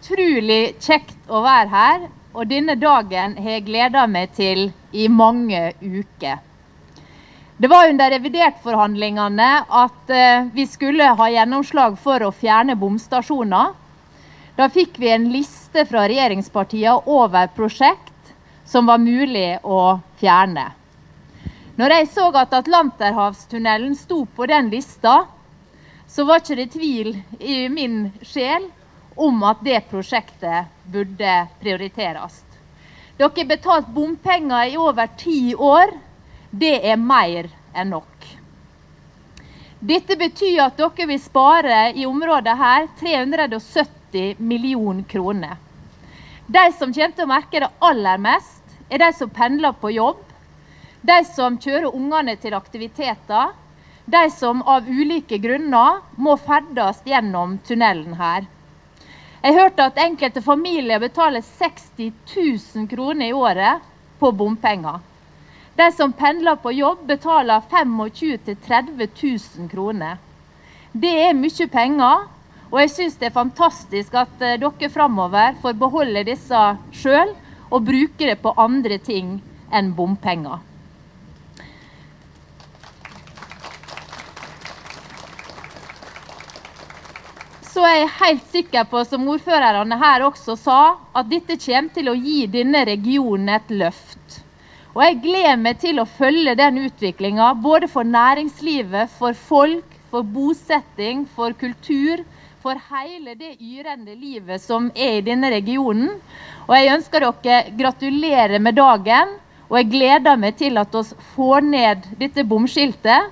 utrolig kjekt å være her, og denne dagen har jeg gleda meg til i mange uker. Det var under revidertforhandlingene at eh, vi skulle ha gjennomslag for å fjerne bomstasjoner. Da fikk vi en liste fra regjeringspartiene over prosjekt som var mulig å fjerne. Når jeg så at Atlanterhavstunnelen sto på den lista, så var ikke det tvil i min sjel om at det prosjektet burde prioriteres. Dere har betalt bompenger i over ti år. Det er mer enn nok. Dette betyr at dere vil spare i området her 370 millioner kroner. De som kommer til å merke det aller mest, er de som pendler på jobb, de som kjører ungene til aktiviteter, de som av ulike grunner må ferdes gjennom tunnelen her. Jeg hørte at enkelte familier betaler 60 000 kroner i året på bompenger. De som pendler på jobb, betaler 25 000-30 000 kroner. Det er mye penger, og jeg syns det er fantastisk at eh, dere framover får beholde disse sjøl og bruke det på andre ting enn bompenger. Så er jeg helt sikker på, som ordførerne her også sa, at dette kommer til å gi denne regionen et løft. Og jeg gleder meg til å følge den utviklinga, både for næringslivet, for folk, for bosetting, for kultur, for hele det yrende livet som er i denne regionen. Og jeg ønsker dere gratulerer med dagen, og jeg gleder meg til at vi får ned dette bomskiltet.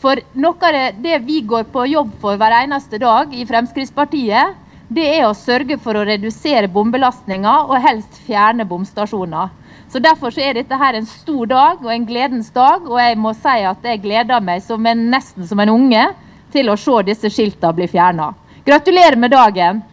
For noe av det, vi går på jobb for hver eneste dag i Fremskrittspartiet, det er å sørge for å redusere bombelastninga og helst fjerne bomstasjoner. Så Derfor så er dette her en stor dag og en gledens dag, og jeg må si at jeg gleder meg som en, nesten som en unge til å se disse skiltene bli fjerna. Gratulerer med dagen!